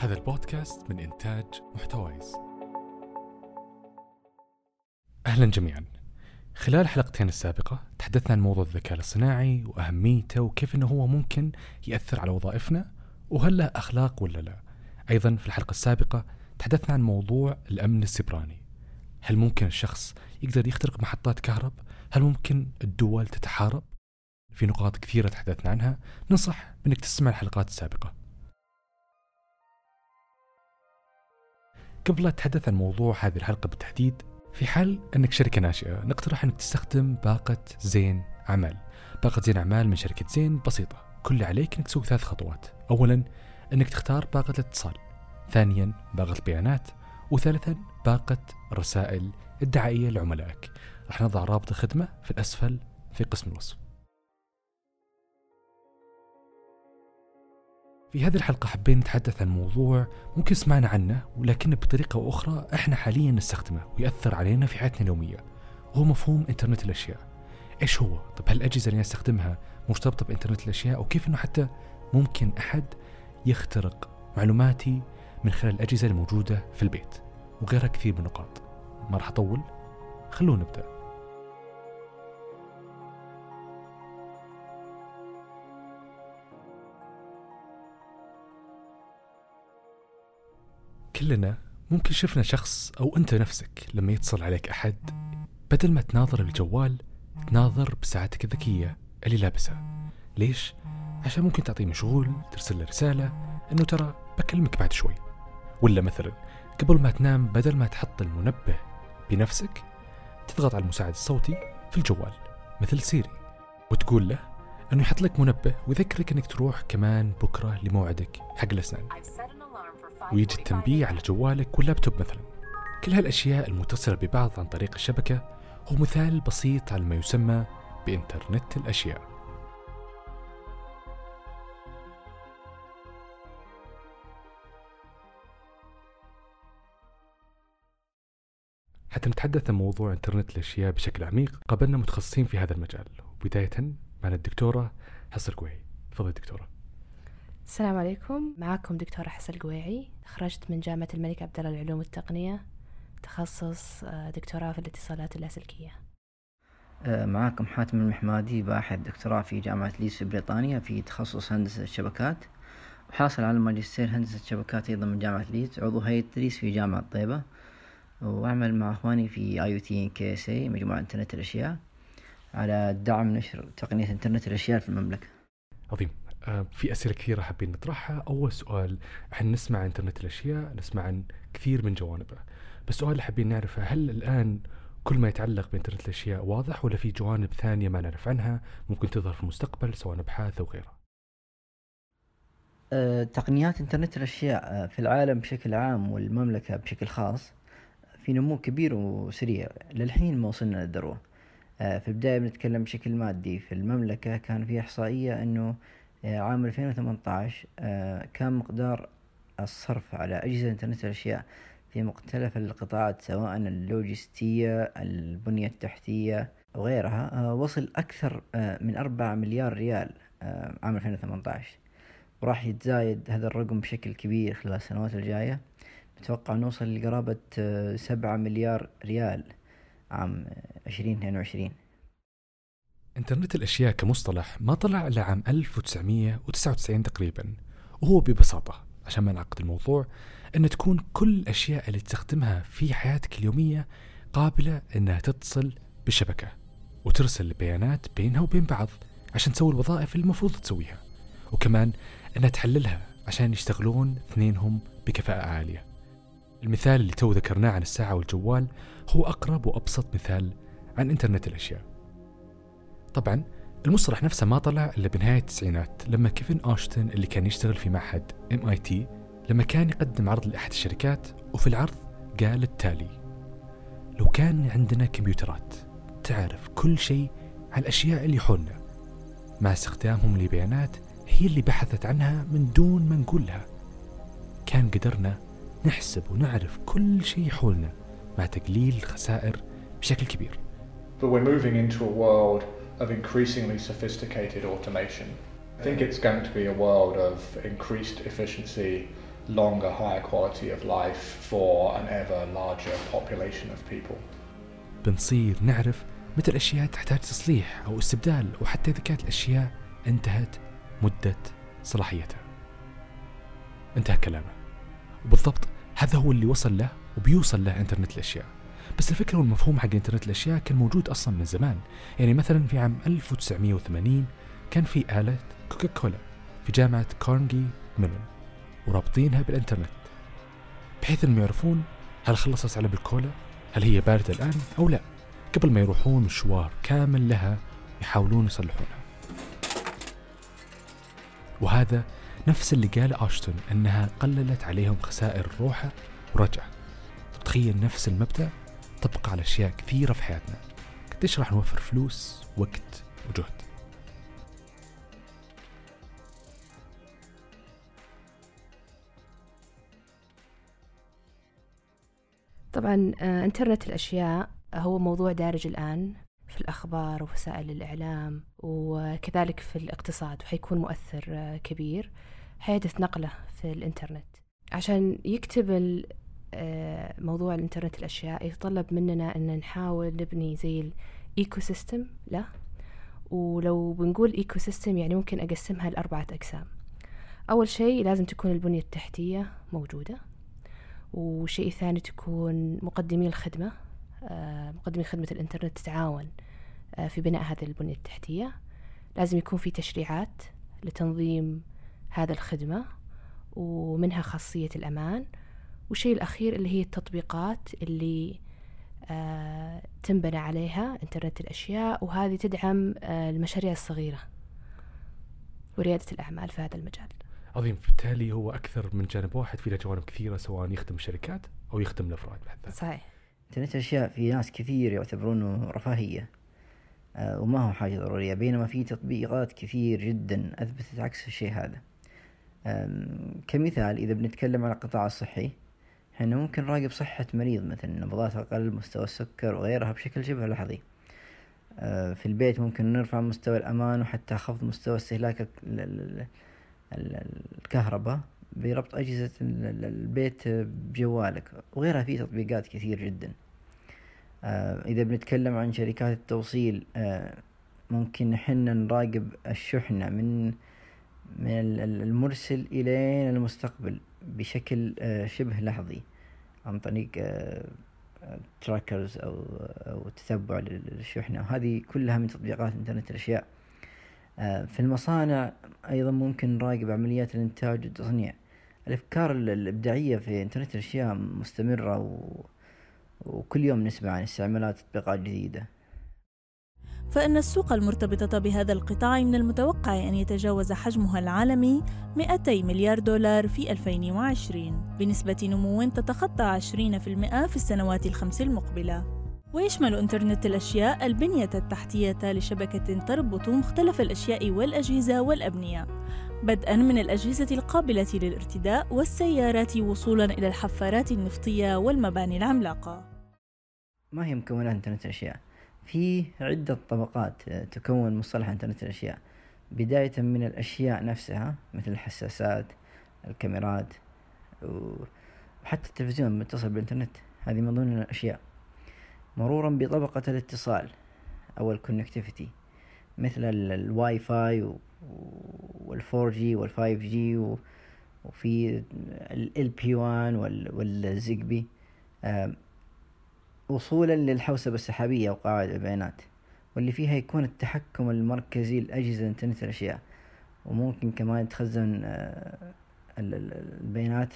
هذا البودكاست من إنتاج محتويس. أهلا جميعا. خلال الحلقتين السابقة تحدثنا عن موضوع الذكاء الاصطناعي وأهميته وكيف أنه هو ممكن يأثر على وظائفنا وهل له أخلاق ولا لا. أيضا في الحلقة السابقة تحدثنا عن موضوع الأمن السيبراني هل ممكن الشخص يقدر يخترق محطات كهرب؟ هل ممكن الدول تتحارب؟ في نقاط كثيرة تحدثنا عنها. ننصح بأنك تسمع الحلقات السابقة. قبل لا أتحدث عن موضوع هذه الحلقة بالتحديد في حال أنك شركة ناشئة نقترح أنك تستخدم باقة زين أعمال. باقة زين أعمال من شركة زين بسيطة كل اللي عليك أنك تسوي ثلاث خطوات. أولا أنك تختار باقة الاتصال. ثانيا باقة البيانات. وثالثا باقة الرسائل الدعائية لعملائك. راح نضع رابط الخدمة في الأسفل في قسم الوصف. في هذه الحلقة حابين نتحدث عن موضوع ممكن سمعنا عنه ولكن بطريقة أو أخرى إحنا حاليا نستخدمه ويأثر علينا في حياتنا اليومية. وهو مفهوم إنترنت الأشياء. إيش هو؟ طب هل الأجهزة اللي نستخدمها مرتبطة بإنترنت الأشياء؟ وكيف أنه حتى ممكن أحد يخترق معلوماتي من خلال الأجهزة الموجودة في البيت؟ وغيرها كثير من النقاط. ما راح أطول خلونا نبدأ. كلنا ممكن شفنا شخص أو أنت نفسك لما يتصل عليك أحد بدل ما تناظر الجوال تناظر بساعتك الذكية اللي لابسها. ليش؟ عشان ممكن تعطيه مشغول ترسل له رسالة أنه ترى بكلمك بعد شوي. ولا مثلا قبل ما تنام بدل ما تحط المنبه بنفسك تضغط على المساعد الصوتي في الجوال مثل سيري. وتقول له إنه يحط لك منبه ويذكرك إنك تروح كمان بكرة لموعدك حق الأسنان. ويجي التنبيه على جوالك واللابتوب مثلا. كل هالأشياء المتصلة ببعض عن طريق الشبكة هو مثال بسيط على ما يسمى بإنترنت الأشياء. حتى نتحدث عن موضوع إنترنت الأشياء بشكل عميق قابلنا متخصصين في هذا المجال. وبدايه معنا الدكتورة حصر قوي تفضل دكتورة. السلام عليكم. معكم دكتورة حسن القويعي. تخرجت من جامعة الملك عبد الله للعلوم والتقنية. تخصص آه، دكتوراه في الاتصالات اللاسلكية. آه، معكم حاتم المحمادي باحث دكتوراه في جامعة ليس في بريطانيا في تخصص هندسة الشبكات. وحاصل على ماجستير هندسة شبكات أيضا من جامعة ليدز. عضو هيئة تدريس في جامعة طيبة. وأعمل مع أخواني في IoT KSA مجموعة إنترنت الأشياء. على دعم نشر تقنية إنترنت الأشياء في المملكة. عظيم. في أسئلة كثيرة حابين نطرحها. أول سؤال إحنا نسمع عن إنترنت الأشياء نسمع عن كثير من جوانبه. بس السؤال اللي حابين نعرفه هل الآن كل ما يتعلق بإنترنت الأشياء واضح ولا في جوانب ثانية ما نعرف عنها ممكن تظهر في المستقبل سواء أبحاث أو غيرها؟ أه، تقنيات إنترنت الأشياء أه، في العالم بشكل عام والمملكة بشكل خاص في نمو كبير وسريع. للحين ما وصلنا للذروة أه، في البداية بنتكلم بشكل مادي. في المملكة كان في إحصائية أنه عام 2018 كان مقدار الصرف على أجهزة إنترنت الأشياء في مختلف القطاعات سواء اللوجستية البنية التحتية وغيرها وصل أكثر من أربعة مليار ريال عام 2018 وراح يتزايد هذا الرقم بشكل كبير خلال السنوات الجاية. نتوقع نوصل لقرابة سبعة مليار ريال عام عشرين اثنين وعشرين. انترنت الأشياء كمصطلح ما طلع إلا عام 1999 تقريبا وهو ببساطة عشان ما نعقد الموضوع أن تكون كل الأشياء اللي تستخدمها في حياتك اليومية قابلة أنها تتصل بالشبكة وترسل البيانات بينها وبين بعض عشان تسوي الوظائف اللي المفروض تسويها وكمان أنها تحللها عشان يشتغلون اثنينهم بكفاءة عالية. المثال اللي تو ذكرناه عن الساعة والجوال هو أقرب وأبسط مثال عن إنترنت الأشياء. طبعا المصطلح نفسه ما طلع إلا بنهاية التسعينات لما كيفن أوشتن اللي كان يشتغل في معهد MIT لما كان يقدم عرض لأحد الشركات وفي العرض قال التالي لو كان عندنا كمبيوترات تعرف كل شيء عن الأشياء اللي حولنا مع استخدامهم لبيانات هي اللي بحثت عنها من دون ما نقولها كان قدرنا نحسب ونعرف كل شيء حولنا مع تقليل الخسائر بشكل كبير. But we're moving into a world of increasingly sophisticated automation. I think it's going to be a world of increased efficiency longer, higher quality of life for an ever larger population of people. بنصير نعرف متى الأشياء تحتاج تصليح أو استبدال وحتى إذا كانت الأشياء انتهت مدة صلاحيتها انتهى كلامه وبالضبط هذا هو اللي وصل له وبيوصل له انترنت الأشياء بس الفكرة والمفهوم حق انترنت الأشياء كان موجود أصلا من زمان. يعني مثلا في عام 1980 كان في آلة كوكاكولا في جامعة كارنجي ميلون ورابطينها بالإنترنت بحيث إنهم يعرفون هل خلصت علب الكولا هل هي باردة الآن أو لا قبل ما يروحون مشوار كامل لها يحاولون يصلحونها. وهذا نفس اللي قال أشتون أنها قللت عليهم خسائر الروحة ورجع تخيل نفس المبدأ طبق على أشياء كثيرة في حياتنا. قديش راح نوفر فلوس وقت وجهد. طبعا آه، إنترنت الأشياء هو موضوع دارج الآن في الأخبار ووسائل الإعلام وكذلك في الاقتصاد وحيكون مؤثر آه، كبير. حيحدث نقلة في الإنترنت. عشان يكتب موضوع الإنترنت الأشياء يتطلب مننا أن نحاول نبني زي ال ecosystem له ولو بنقول ecosystem يعني ممكن أقسمها لأربعة أقسام. أول شيء لازم تكون البنية التحتية موجودة. وشيء ثاني تكون مقدمي الخدمة. آه، مقدمي خدمة الإنترنت تتعاون آه، في بناء هذه البنية التحتية. لازم يكون في تشريعات لتنظيم هذا الخدمة ومنها خاصية الأمان. والشيء الأخير اللي هي التطبيقات اللي آه، تنبنى عليها إنترنت الأشياء وهذه تدعم آه، المشاريع الصغيرة وريادة الأعمال في هذا المجال. عظيم. بالتالي هو أكثر من جانب واحد في له جوانب كثيرة سواء يخدم الشركات أو يخدم الأفراد بحد ذاته صحيح. إنترنت الأشياء في ناس كثير يعتبرونه رفاهية آه، وما هو حاجة ضرورية بينما في تطبيقات كثير جدا أثبتت عكس الشيء هذا. كمثال إذا بنتكلم عن القطاع الصحي إحنا ممكن نراقب صحة مريض مثلا نبضات القلب مستوى السكر وغيرها بشكل شبه لحظي. آه، في البيت ممكن نرفع مستوى الأمان وحتى خفض مستوى استهلاك ال- ال- ال- الكهرباء بربط أجهزة ال- ال- البيت بجوالك. وغيرها في تطبيقات كثير جدا. آه، إذا بنتكلم عن شركات التوصيل آه، ممكن حنا نراقب الشحنة من من ال- ال- المرسل إلى المستقبل. بشكل آه، شبه لحظي عن طريق تراكرز أو أو تتبع للشحنة. وهذه كلها من تطبيقات إنترنت الأشياء. آه، في المصانع أيضا ممكن نراقب عمليات الإنتاج والتصنيع. الأفكار ال- الإبداعية في إنترنت الأشياء مستمرة و... وكل يوم نسمع عن استعمالات تطبيقات جديدة. فإن السوق المرتبطة بهذا القطاع من المتوقع أن يتجاوز حجمها العالمي 200 مليار دولار في 2020 بنسبة نمو تتخطى 20% في السنوات الخمس المقبلة ويشمل إنترنت الأشياء البنية التحتية لشبكة تربط مختلف الأشياء والأجهزة والأبنية بدءا من الأجهزة القابلة للارتداء والسيارات وصولا إلى الحفارات النفطية والمباني العملاقة ما هي مكونات إنترنت الأشياء؟ في عدة طبقات آه، تكون مصطلح إنترنت الأشياء. بداية من الأشياء نفسها مثل الحساسات الكاميرات وحتى التلفزيون متصل بالإنترنت. هذه من ضمن الأشياء. مرورا بطبقة الاتصال أو ال connectivity مثل ال- الواي فاي والفور جي والفايف جي وفي ال بي 1 وال Zigbee وصولا للحوسبة السحابية وقواعد البيانات واللي فيها يكون التحكم المركزي لأجهزة إنترنت الأشياء وممكن كمان تخزن آه، ال- ال- البيانات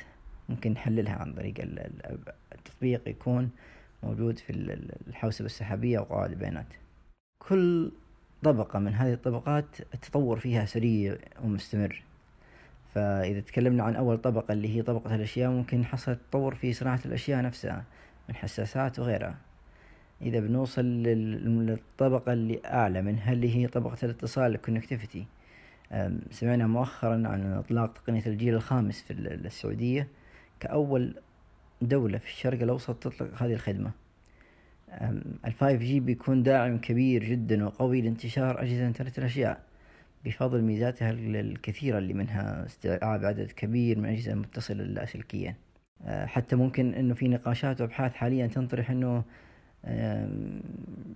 ممكن نحللها عن طريق ال- ال- التطبيق يكون موجود في ال- ال- الحوسبة السحابية وقواعد البيانات. كل طبقة من هذه الطبقات التطور فيها سريع ومستمر. فإذا تكلمنا عن أول طبقة اللي هي طبقة الأشياء ممكن حصل تطور في صناعة الأشياء نفسها. من حساسات وغيرها. إذا بنوصل لل- للطبقة اللي أعلى منها اللي هي طبقة الاتصال الكونكتيفيتي سمعنا مؤخرا عن إطلاق تقنية الجيل الخامس في ال- السعودية كأول دولة في الشرق الأوسط تطلق هذه الخدمة. ال 5G بيكون داعم كبير جدا وقوي لانتشار أجهزة إنترنت الأشياء. بفضل ميزاتها الكثيرة اللي منها استيعاب عدد كبير من الأجهزة المتصلة اللاسلكية حتى ممكن إنه في نقاشات وأبحاث حاليا تنطرح إنه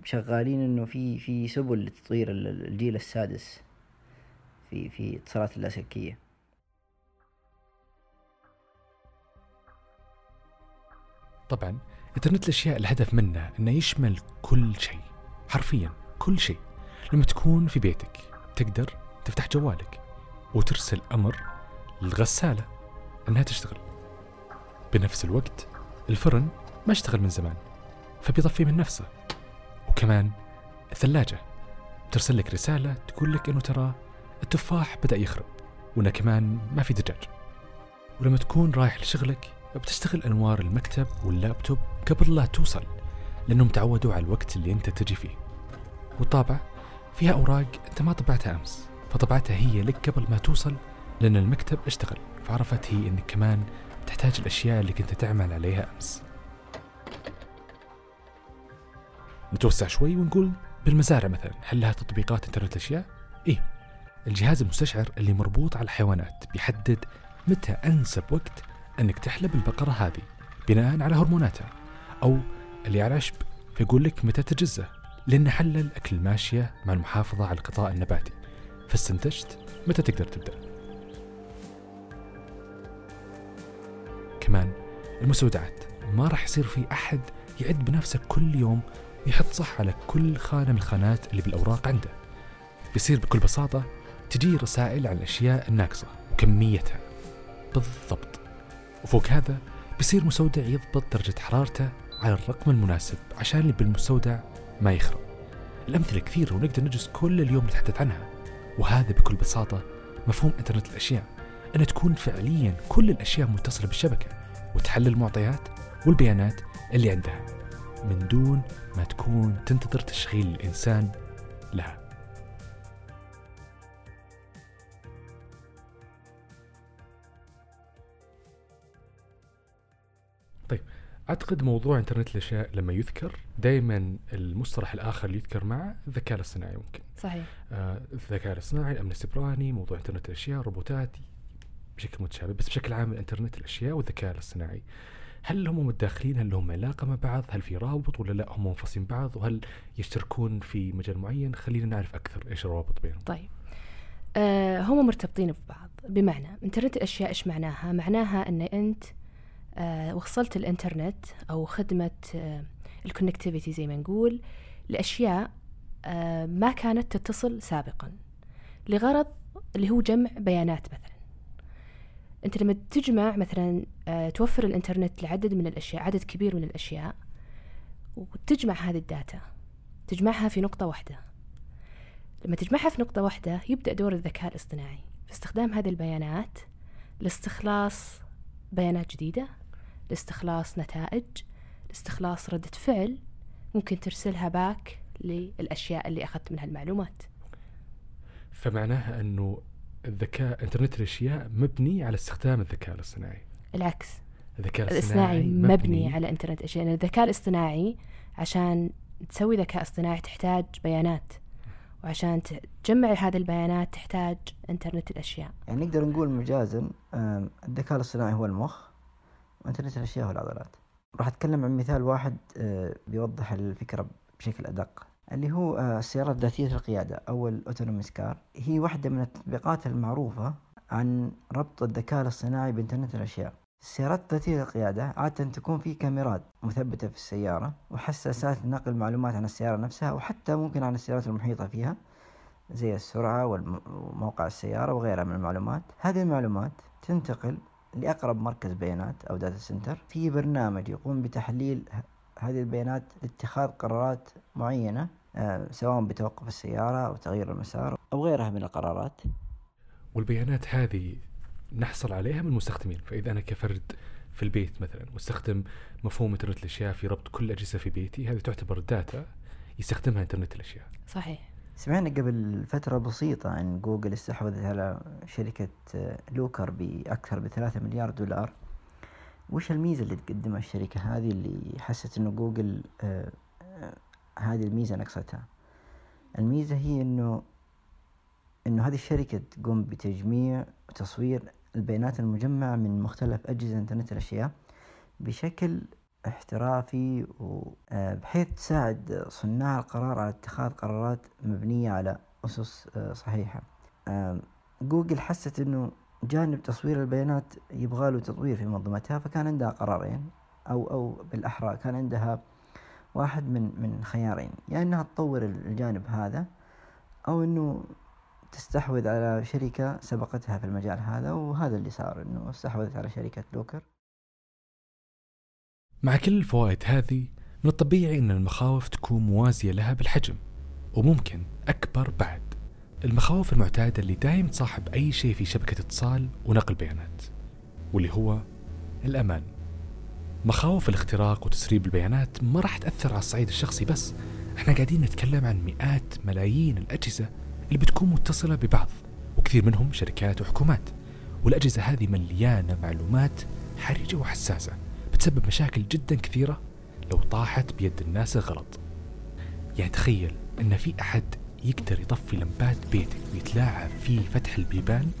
شغالين إنه في في سبل لتطوير ال- الجيل السادس في في اتصالات اللاسلكية. طبعا إنترنت الأشياء الهدف منه إنه يشمل كل شيء حرفيا كل شيء. لما تكون في بيتك تقدر تفتح جوالك وترسل أمر للغسالة إنها تشتغل. بنفس الوقت الفرن ما اشتغل من زمان فبيطفي من نفسه. وكمان الثلاجة ترسل لك رسالة تقول لك إنه ترى التفاح بدأ يخرب وإنه كمان ما في دجاج. ولما تكون رايح لشغلك بتشتغل أنوار المكتب واللابتوب قبل لا توصل لأنهم تعودوا على الوقت اللي أنت تجي فيه. والطابعة فيها أوراق أنت ما طبعتها أمس فطبعتها هي لك قبل ما توصل لأن المكتب اشتغل فعرفت هي إنك كمان تحتاج الأشياء اللي كنت تعمل عليها أمس. نتوسع شوي ونقول بالمزارع مثلا هل لها تطبيقات إنترنت الأشياء؟ إيه. الجهاز المستشعر اللي مربوط على الحيوانات بيحدد متى أنسب وقت أنك تحلب البقرة هذه بناء على هرموناتها. أو اللي على عشب فيقول لك متى تجزه لأنه حلل اكل الماشيه مع المحافظة على الغطاء النباتي. فاستنتجت متى تقدر تبدأ؟ المستودعات. ما راح يصير في أحد يعد بنفسه كل يوم ويحط صح على كل خانة من الخانات اللي بالأوراق عنده. بيصير بكل بساطة تجي رسائل عن الأشياء الناقصة وكميتها. بالضبط. وفوق هذا بيصير مستودع يضبط درجة حرارته على الرقم المناسب عشان اللي بالمستودع ما يخرب. الأمثلة كثيرة ونقدر نجلس كل اليوم نتحدث عنها. وهذا بكل بساطة مفهوم إنترنت الأشياء. أن تكون فعليا كل الأشياء متصلة بالشبكة. وتحلل المعطيات والبيانات اللي عندها من دون ما تكون تنتظر تشغيل الإنسان لها. أعتقد موضوع إنترنت الأشياء لما يذكر دائما المصطلح الآخر اللي يذكر معه الذكاء الاصطناعي ممكن. صحيح. آه الذكاء الاصطناعي الأمن السيبراني موضوع إنترنت الأشياء الروبوتات بشكل متشابه بس بشكل عام الإنترنت الأشياء والذكاء الاصطناعي. هل هم متداخلين هل لهم علاقة مع بعض؟ هل في رابط ولا لا؟ هم منفصلين بعض؟ وهل يشتركون في مجال معين؟ خلينا نعرف أكثر إيش الروابط بينهم. طيب. آه هم مرتبطين ببعض. بمعنى إنترنت الأشياء إيش معناها؟ معناها أن أنت آه وصلت الإنترنت أو خدمة آه ال connectivity زي ما نقول لأشياء آه ما كانت تتصل سابقا. لغرض اللي هو جمع بيانات مثلا. أنت لما تجمع مثلا آه توفر الإنترنت لعدد من الأشياء عدد كبير من الأشياء وتجمع هذه ال data تجمعها في نقطة واحدة. لما تجمعها في نقطة واحدة يبدأ دور الذكاء الاصطناعي في استخدام هذه البيانات لاستخلاص بيانات جديدة لاستخلاص نتائج لاستخلاص ردة فعل ممكن ترسلها باك للأشياء اللي أخذت منها المعلومات. فمعناها أنه الذكاء إنترنت الأشياء مبني على استخدام الذكاء الاصطناعي. العكس. الذكاء الاصطناعي الاصطناعي مبني على إنترنت الأشياء لأن الذكاء الاصطناعي عشان تسوي ذكاء اصطناعي تحتاج بيانات وعشان تجمع هذه البيانات تحتاج إنترنت الأشياء. يعني نقدر نقول مجازا الذكاء الاصطناعي هو المخ وإنترنت الأشياء هو العضلات. راح أتكلم عن مثال واحد آه، بيوضح الفكرة بشكل أدق. اللي هو آه، السيارات ذاتية القيادة أو الأوتونوميس كار. هي واحدة من التطبيقات المعروفة عن ربط الذكاء الاصطناعي بإنترنت الأشياء. السيارات ذاتية القيادة عادة تكون في كاميرات مثبتة في السيارة وحساسات نقل معلومات عن السيارة نفسها وحتى ممكن عن السيارات المحيطة فيها زي السرعة وموقع السيارة وغيرها من المعلومات. هذه المعلومات تنتقل لأقرب مركز بيانات أو data center في برنامج يقوم بتحليل هذه البيانات لاتخاذ قرارات معينة سواء بتوقف السيارة أو تغيير المسار أو غيرها من القرارات. والبيانات هذه نحصل عليها من المستخدمين فإذا أنا كفرد في البيت مثلا مستخدم مفهوم إنترنت الأشياء في ربط كل الاجهزه في بيتي هذه تعتبر data يستخدمها إنترنت الأشياء. صحيح. سمعنا قبل فترة بسيطة عن جوجل استحوذت على شركة آه، Looker بأكثر بثلاثة مليار دولار. وش الميزة اللي تقدمها الشركة هذه اللي حست إنه جوجل آه، آه، هذه الميزة نقصتها الميزة هي إنه إنه هذه الشركة تقوم بتجميع وتصوير البيانات المجمعة من مختلف أجهزة إنترنت الأشياء بشكل احترافي آه، تساعد صناع القرار على اتخاذ قرارات مبنية على أسس آه، صحيحة. جوجل حست إنه جانب تصوير البيانات يبغى له تطوير في منظومتها فكان عندها قرارين أو أو بالأحرى كان عندها واحد من من خيارين يا يعني إنها تطور الجانب هذا أو إنه تستحوذ على شركة سبقتها في المجال هذا وهذا اللي صار إنه استحوذت على شركة لوكر. مع كل الفوائد هذه من الطبيعي إن المخاوف تكون موازية لها بالحجم وممكن أكبر بعد. المخاوف المعتادة اللي دايم تصاحب أي شيء في شبكة اتصال ونقل بيانات واللي هو الأمان. مخاوف الاختراق وتسريب البيانات ما راح تأثر على الصعيد الشخصي بس. إحنا قاعدين نتكلم عن مئات ملايين الأجهزة اللي بتكون متصلة ببعض وكثير منهم شركات وحكومات. والأجهزة هذه مليانة معلومات حرجة وحساسة بتسبب مشاكل جدا كثيرة لو طاحت بيد الناس الغلط يعني تخيل إن في أحد يقدر يطفي لمبات بيتك ويتلاعب في فتح البيبان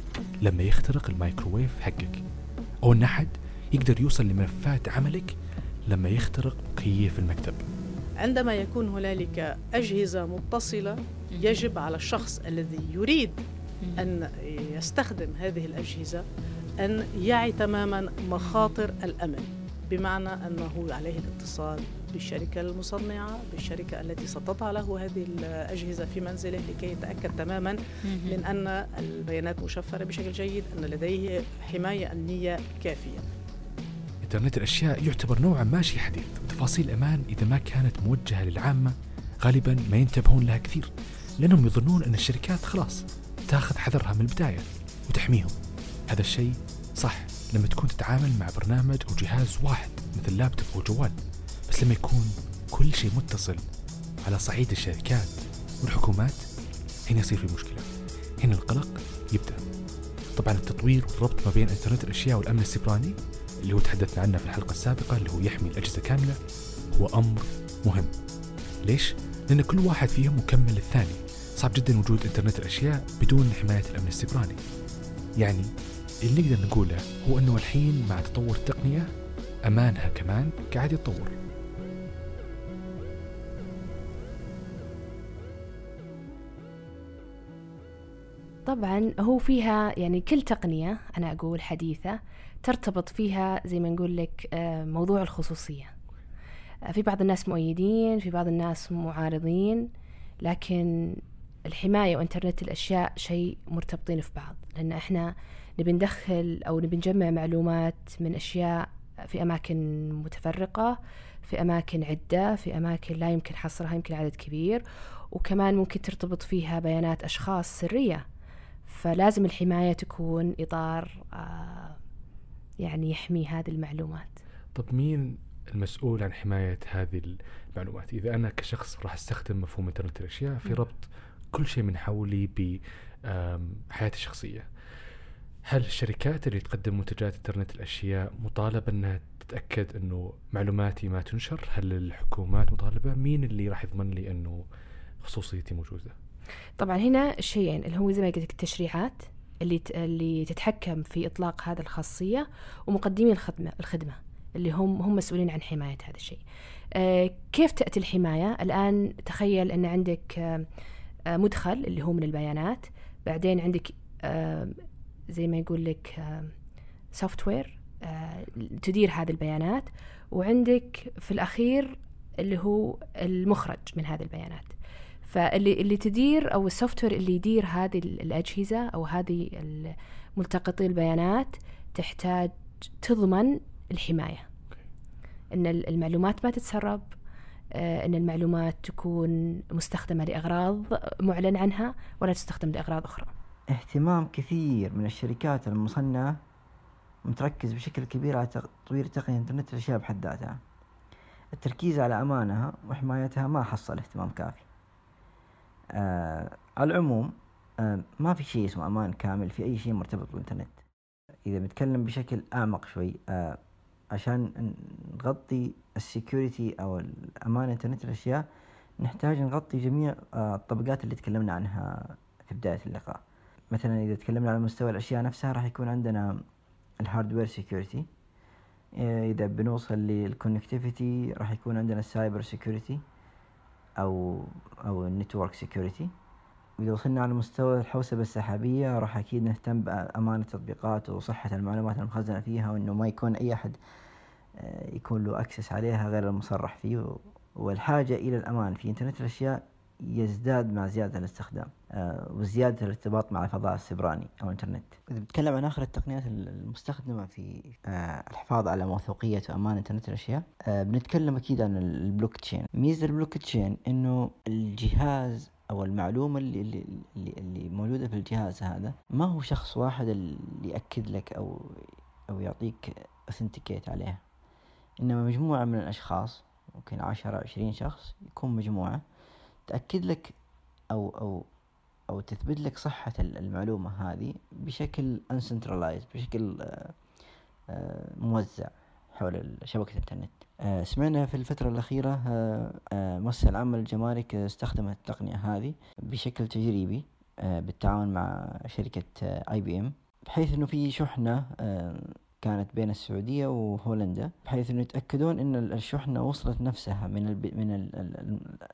لما يخترق الميكروويف حقك أو أن أحد يقدر يوصل لملفات عملك لما يخترق مكيف المكتب. عندما يكون هنالك أجهزة متصلة يجب على الشخص الذي يريد أن يستخدم هذه الأجهزة أن يعي تماما مخاطر الأمن بمعنى أنه عليه الاتصال بالشركة المصنعة بالشركة التي ستضع له هذه الأجهزة في منزله لكي يتأكد تماما من أن البيانات مشفرة بشكل جيد أن لديه حماية أمنية كافية. إنترنت الأشياء يعتبر نوعا ما شيء حديث. وتفاصيل الأمان إذا ما كانت موجهة للعامة غالبا ما ينتبهون لها كثير لأنهم يظنون أن الشركات خلاص تاخذ حذرها من البداية وتحميهم. هذا الشيء صح لما تكون تتعامل مع برنامج أو جهاز واحد مثل لابتوب أو جوال بس لما يكون كل شيء متصل على صعيد الشركات والحكومات هنا يصير في مشكلة. هنا القلق يبدأ. طبعا التطوير والربط ما بين انترنت الأشياء والأمن السيبراني اللي هو تحدثنا عنه في الحلقة السابقة اللي هو يحمي الأجهزة كاملة هو أمر مهم. ليش؟ لأن كل واحد فيهم مكمل للثاني صعب جدا وجود إنترنت الأشياء بدون حماية الأمن السيبراني. يعني اللي نقدر نقوله هو أنه الحين مع تطور التقنية أمانها كمان قاعد يتطور. طبعا هو فيها يعني كل تقنية أنا أقول حديثة ترتبط فيها زي ما نقول لك آه، موضوع الخصوصية. آه، في بعض الناس مؤيدين في بعض الناس معارضين لكن الحماية وإنترنت الأشياء شيء مرتبطين في بعض. لأن إحنا نبي ندخل أو نبي نجمع معلومات من أشياء في أماكن متفرقة في أماكن عدة في أماكن لا يمكن حصرها يمكن عدد كبير وكمان ممكن ترتبط فيها بيانات أشخاص سرية. فلازم الحماية تكون إطار آه، يعني يحمي هذه المعلومات. طب مين المسؤول عن حماية هذه المعلومات؟ إذا أنا كشخص راح أستخدم مفهوم إنترنت الأشياء في ربط كل شيء من حولي بحياتي الشخصية. هل الشركات اللي تقدم منتجات إنترنت الأشياء مطالبة أنها تتأكد أنه معلوماتي ما تنشر؟ هل الحكومات مطالبة؟ مين اللي راح يضمن لي أنه خصوصيتي موجودة؟ طبعا هنا الشيئين اللي هو زي ما قلت لك التشريعات اللي اللي تتحكم في إطلاق هذه الخاصية ومقدمي الخدمة الخدمة اللي هم هم مسؤولين عن حماية هذا الشيء. آه كيف تأتي الحماية؟ الآن تخيل أن عندك آه مدخل اللي هو من البيانات، بعدين عندك آه زي ما يقول لك سوفت وير آه، تدير هذه البيانات وعندك في الأخير اللي هو المخرج من هذه البيانات. فاللي اللي تدير أو السوفت وير اللي يدير هذه الأجهزة أو هذه ملتقطي البيانات تحتاج تضمن الحماية. إن المعلومات ما تتسرب آه، إن المعلومات تكون مستخدمة لأغراض معلن عنها ولا تستخدم لأغراض أخرى. اهتمام كثير من الشركات المصنعة متركز بشكل كبير على تطوير تقنية الإنترنت الأشياء بحد ذاتها. التركيز على أمانها وحمايتها ما حصل اهتمام كافي. آه على العموم آه ما في شيء اسمه أمان كامل في أي شيء مرتبط بالإنترنت. إذا بنتكلم بشكل أعمق شوي آه عشان نغطي ال security أو الأمان انترنت الأشياء نحتاج نغطي جميع آه الطبقات اللي تكلمنا عنها في بداية اللقاء. مثلا إذا تكلمنا على مستوى الأشياء نفسها راح يكون عندنا ال hardware security إذا بنوصل لل connectivity راح يكون عندنا ال cyber security أو أو ال network security واذا وصلنا على مستوى الحوسبة السحابية راح أكيد نهتم بأمانة التطبيقات وصحة المعلومات المخزنة فيها وإنه ما يكون أي أحد آه، يكون له access عليها غير المصرح فيه. والحاجة إلى الأمان في انترنت الأشياء يزداد مع زيادة الاستخدام آه، وزيادة الارتباط مع الفضاء السبراني أو الإنترنت. إذا بتكلم عن آخر التقنيات المستخدمة في آه، الحفاظ على موثوقية وأمان إنترنت الأشياء آه، بنتكلم أكيد عن البلوك تشين. ميزة البلوك تشين إنه الجهاز أو المعلومة اللي, اللي, اللي موجودة في الجهاز هذا ما هو شخص واحد اللي يأكد لك أو أو يعطيك أثنتيكيت عليها. إنما مجموعة من الأشخاص ممكن عشرة عشرين شخص يكون مجموعة. تأكد لك أو أو أو تثبت لك صحة المعلومة هذه بشكل uncentralized بشكل آه، آه، موزع حول شبكة الإنترنت. آه، سمعنا في الفترة الأخيرة مؤسسة العامة للجمارك استخدمت التقنية هذه بشكل تجريبي بالتعاون مع شركة اي بي ام بحيث إنه في شحنة كانت بين السعودية وهولندا بحيث إنه يتأكدون إن الشحنة وصلت نفسها من ال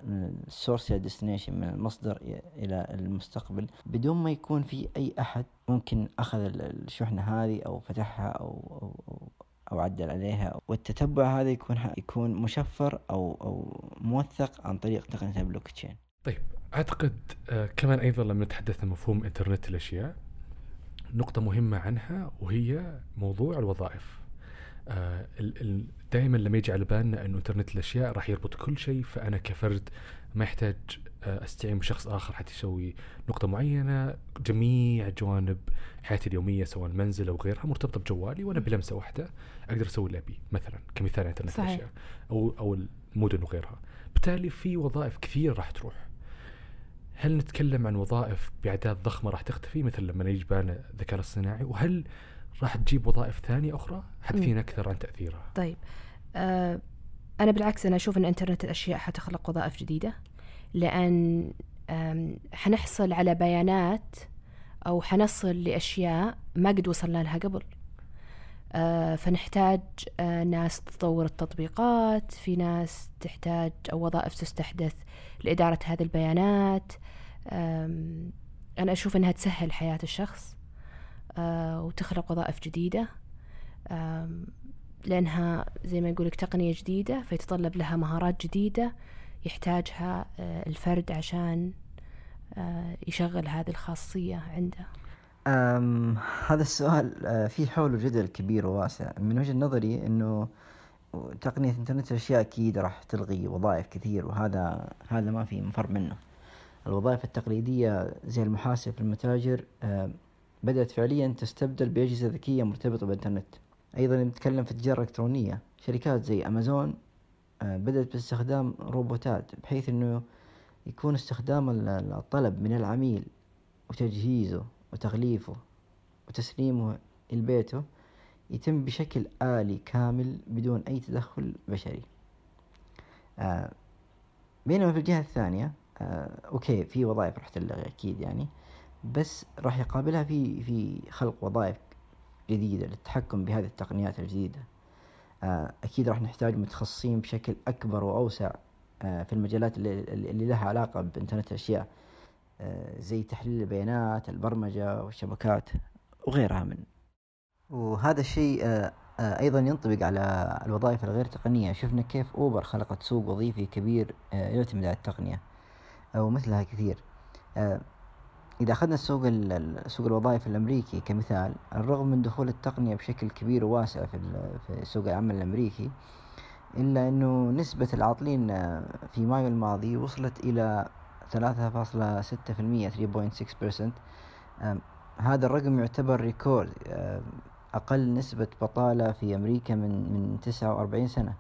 من ال source destination من المصدر إلى المستقبل. بدون ما يكون في أي أحد ممكن أخذ الشحنة هذه أو فتحها أو أو, أو أو عدل عليها. والتتبع هذا يكون يكون مشفر أو أو موثق عن طريق تقنية البلوك تشين. طيب أعتقد آه كمان أيضا لما نتحدث عن مفهوم إنترنت الأشياء. نقطة مهمة عنها وهي موضوع الوظائف. آه دائما لما يجي على بالنا إنه إنترنت الأشياء راح يربط كل شيء فأنا كفرد ما يحتاج آه أستعين بشخص آخر حتى يسوي نقطة معينة. جميع جوانب حياتي اليومية سواء المنزل أو غيرها مرتبطة بجوالي وأنا بلمسة واحدة أقدر أسوي اللي أبي مثلا كمثال إنترنت صحيح. الأشياء أو أو المدن وغيرها. بالتالي في وظائف كثير راح تروح. هل نتكلم عن وظائف بأعداد ضخمة راح تختفي مثل لما يجي بالنا الذكاء الاصطناعي وهل راح تجيب وظائف ثانية أخرى؟ حدثينا أكثر عن تأثيرها. طيب آه أنا بالعكس أنا أشوف إن إنترنت الأشياء حتخلق وظائف جديدة لأن حنحصل على بيانات أو حنصل لأشياء ما قد وصلنا لها قبل. آه فنحتاج آه ناس تطور التطبيقات في ناس تحتاج أو وظائف تستحدث لإدارة هذه البيانات أنا أشوف أنها تسهل حياة الشخص آه، وتخلق وظائف جديدة لأنها زي ما يقولك تقنية جديدة فيتطلب لها مهارات جديدة يحتاجها آه، الفرد عشان آه، يشغل هذه الخاصية عنده. أم هذا السؤال فيه حوله جدل كبير وواسع. من وجهة نظري أنه تقنية إنترنت الأشياء أكيد راح تلغي وظائف كثير وهذا هذا ما في مفر منه. الوظائف التقليدية زي المحاسب في المتاجر آه، بدأت فعليا تستبدل بأجهزة ذكية مرتبطة بالإنترنت. أيضا نتكلم في التجارة الإلكترونية شركات زي أمازون آه، بدأت باستخدام روبوتات بحيث أنه يكون استخدام الطلب من العميل وتجهيزه وتغليفه وتسليمه لبيته يتم بشكل آلي كامل بدون أي تدخل بشري. آه بينما في الجهة الثانية آه أوكي في وظائف راح تلغي أكيد يعني بس راح يقابلها في في خلق وظائف جديدة للتحكم بهذه التقنيات الجديدة. آه أكيد راح نحتاج متخصصين بشكل أكبر وأوسع آه في المجالات اللي, اللي لها علاقة بإنترنت الأشياء زي تحليل البيانات البرمجة والشبكات وغيرها من. وهذا الشيء أيضا ينطبق على الوظائف الغير تقنية. شفنا كيف أوبر خلقت سوق وظيفي كبير يعتمد على التقنية. ومثلها كثير. إذا أخذنا السوق سوق الوظائف الأمريكي كمثال الرغم من دخول التقنية بشكل كبير وواسع في سوق العمل الأمريكي إلا أنه نسبة العاطلين في مايو الماضي وصلت إلى ثلاثة فاصلة ستة في المية 3.6% هذا الرقم يعتبر ريكورد أقل نسبة بطالة في أمريكا من من 49 سنة.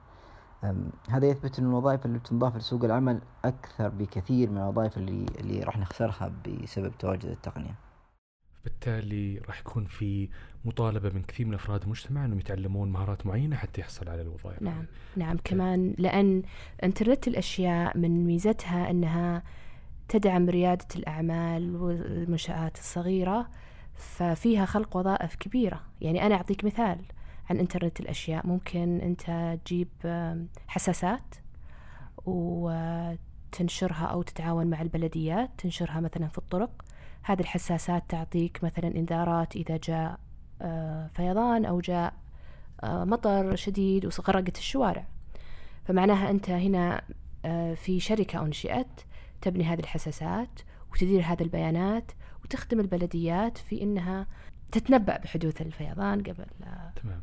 هذا يثبت أن الوظائف اللي بتنضاف لسوق العمل أكثر بكثير من الوظائف اللي اللي راح نخسرها بسبب تواجد التقنية. بالتالي راح يكون في مطالبة من كثير من أفراد المجتمع أنهم يتعلمون مهارات معينة حتى يحصل على الوظائف. نعم، نعم كمان لأن إنترنت الأشياء من ميزتها أنها تدعم ريادة الأعمال والمنشآت الصغيرة ففيها خلق وظائف كبيرة يعني أنا أعطيك مثال عن إنترنت الأشياء. ممكن أنت تجيب حساسات وتنشرها أو تتعاون مع البلديات تنشرها مثلا في الطرق. هذه الحساسات تعطيك مثلا إنذارات إذا جاء آه، فيضان أو جاء آه، مطر شديد وغرقت الشوارع. فمعناها أنت هنا آه، في شركة أنشئت تبني هذه الحساسات وتدير هذه البيانات وتخدم البلديات في إنها تتنبأ بحدوث الفيضان قبل تمام.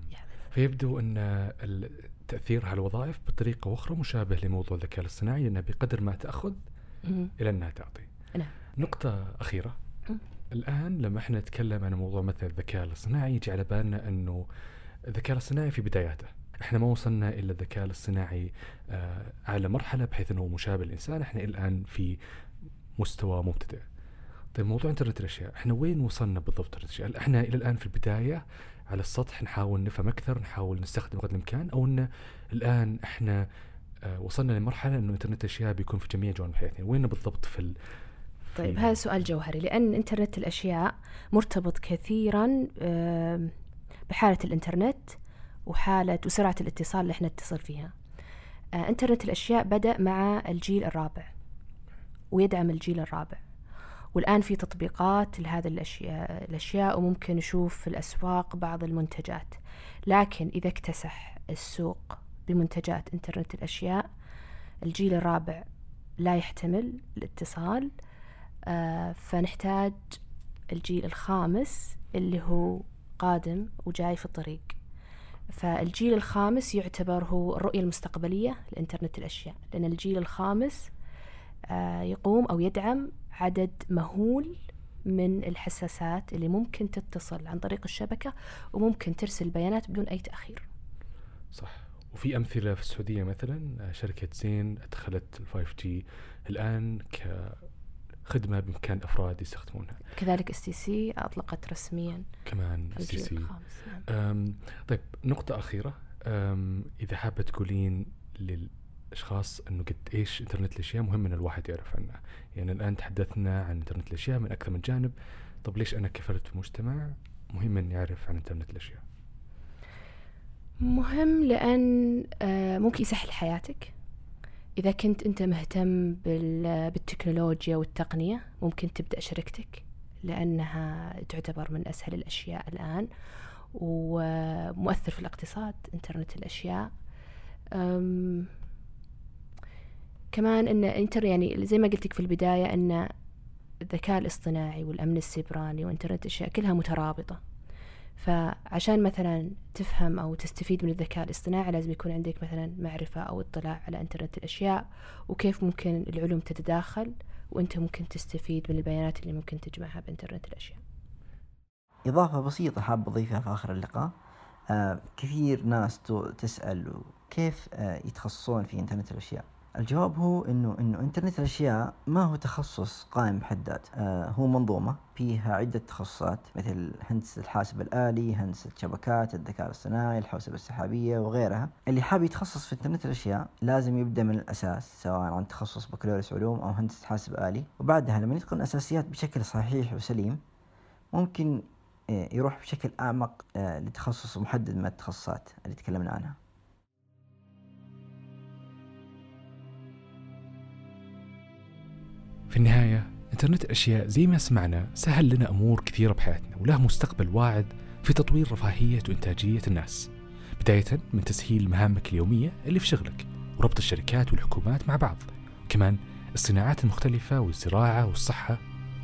فيبدو أن التاثير على الوظائف بطريقة أخرى مشابه لموضوع الذكاء الاصطناعي انها بقدر ما تأخذ. إلى أنها تعطي. نعم. نقطة أخيرة. الآن لما إحنا نتكلم عن موضوع مثل الذكاء الاصطناعي يجي على بالنا أنه الذكاء الاصطناعي في بداياته. إحنا ما وصلنا إلى الذكاء الاصطناعي آه اعلى مرحلة بحيث إنه مشابه للإنسان، إحنا الآن في مستوى مبتدئ. طيب موضوع إنترنت الأشياء، إحنا وين وصلنا بالضبط الأشياء؟ إحنا إلى الآن في البداية على السطح نحاول نفهم أكثر، نحاول نستخدم قدر الإمكان أو إن الآن إحنا آه وصلنا لمرحلة إنه إنترنت الاشياء بيكون في جميع جوانب حياتنا، وين بالضبط في ال... طيب هذا سؤال جوهري. لأن إنترنت الأشياء مرتبط كثيرا آم، بحالة الإنترنت وحالة وسرعة الاتصال اللي إحنا نتصل فيها. آه، إنترنت الأشياء بدأ مع الجيل الرابع ويدعم الجيل الرابع. والآن في تطبيقات لهذه الأشياء, الأشياء وممكن نشوف في الأسواق بعض المنتجات. لكن إذا اكتسح السوق بمنتجات إنترنت الأشياء الجيل الرابع لا يحتمل الاتصال آه، فنحتاج الجيل الخامس اللي هو قادم وجاي في الطريق. فالجيل الخامس يعتبر هو الرؤية المستقبلية لإنترنت الأشياء. لأن الجيل الخامس آه، يقوم أو يدعم عدد مهول من الحساسات اللي ممكن تتصل عن طريق الشبكة وممكن ترسل بيانات بدون أي تأخير. صح. وفي أمثلة في السعودية مثلا شركة زين ادخلت ال 5G الآن كخدمة بإمكان الافراد يستخدمونها. كذلك STC أطلقت رسميا كمان سي الجيل سي طيب نقطة أخيرة. إذا حابة تقولين للأشخاص أنه قد إيش إنترنت الأشياء مهم أن الواحد يعرف عنها. يعني الآن تحدثنا عن إنترنت الأشياء من أكثر من جانب. طب ليش أنا كفرد في مجتمع مهم أن يعرف عن إنترنت الأشياء؟ مهم لأن آه، ممكن يسهل حياتك. إذا كنت أنت مهتم بال- بالتكنولوجيا والتقنية ممكن تبدأ شركتك لأنها تعتبر من أسهل الأشياء الآن ومؤثر في الاقتصاد إنترنت الأشياء. أم، كمان أن إنتر يعني زي ما قلت في البداية أن الذكاء الاصطناعي والأمن السيبراني وإنترنت الأشياء كلها مترابطة. فعشان مثلا تفهم أو تستفيد من الذكاء الاصطناعي لازم يكون عندك مثلا معرفة أو اطلاع على إنترنت الأشياء وكيف ممكن العلوم تتداخل وأنت ممكن تستفيد من البيانات اللي ممكن تجمعها بإنترنت الأشياء. إضافة بسيطة حاب أضيفها في آخر اللقاء. آه كثير ناس تسأل كيف آه يتخصصون في إنترنت الأشياء؟ الجواب هو إنه إنه إنترنت الأشياء ما هو تخصص قائم بحد ذات آه هو منظومة فيها عدة تخصصات مثل هندسة الحاسب الآلي هندسة شبكات الذكاء الاصطناعي الحوسبة السحابية وغيرها. اللي حاب يتخصص في إنترنت الأشياء لازم يبدأ من الأساس سواء عن تخصص بكالوريوس علوم أو هندسة حاسب آلي. وبعدها لما يتقن الأساسيات بشكل صحيح وسليم ممكن آه، يروح بشكل أعمق آه، لتخصص محدد من التخصصات اللي تكلمنا عنها. في النهاية إنترنت الأشياء زي ما سمعنا سهل لنا أمور كثيرة بحياتنا وله مستقبل واعد في تطوير رفاهية وإنتاجية الناس. بداية من تسهيل مهامك اليومية اللي في شغلك وربط الشركات والحكومات مع بعض وكمان الصناعات المختلفة والزراعة والصحة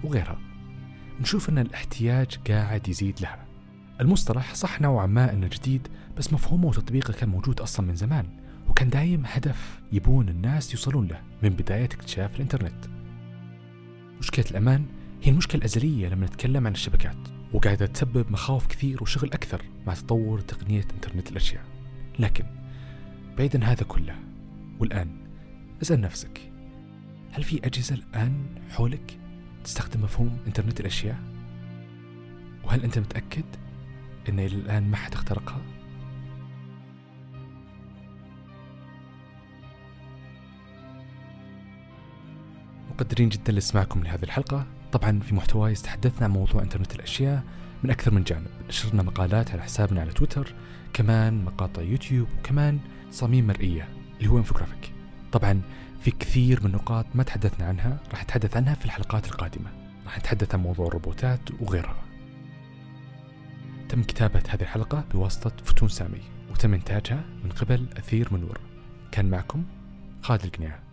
وغيرها. نشوف أن الاحتياج قاعد يزيد لها. المصطلح صح نوعا ما أنه جديد بس مفهومه وتطبيقه كان موجود أصلا من زمان وكان دايم هدف يبون الناس يوصلون له من بداية اكتشاف الإنترنت. مشكلة الأمان هي المشكلة الأزلية لما نتكلم عن الشبكات وقاعدة تسبب مخاوف كثير وشغل أكثر مع تطور تقنية إنترنت الأشياء لكن بعيدا هذا كله والآن اسأل نفسك هل في أجهزة الآن حولك تستخدم مفهوم إنترنت الأشياء؟ وهل أنت متأكد أن إلى الآن ما حد اخترقها؟ مقدرين جدا لسماعكم لهذه الحلقة. طبعا في محتواي استحدثنا عن موضوع إنترنت الأشياء من أكثر من جانب. نشرنا مقالات على حسابنا على تويتر كمان مقاطع يوتيوب وكمان تصاميم مرئية اللي هو إنفوجرافيك. طبعا في كثير من نقاط ما تحدثنا عنها راح نتحدث عنها في الحلقات القادمة. راح نتحدث عن موضوع الروبوتات وغيرها. تم كتابة هذه الحلقة بواسطة فتون سامي وتم إنتاجها من قبل أثير منور. كان معكم خالد القنيع.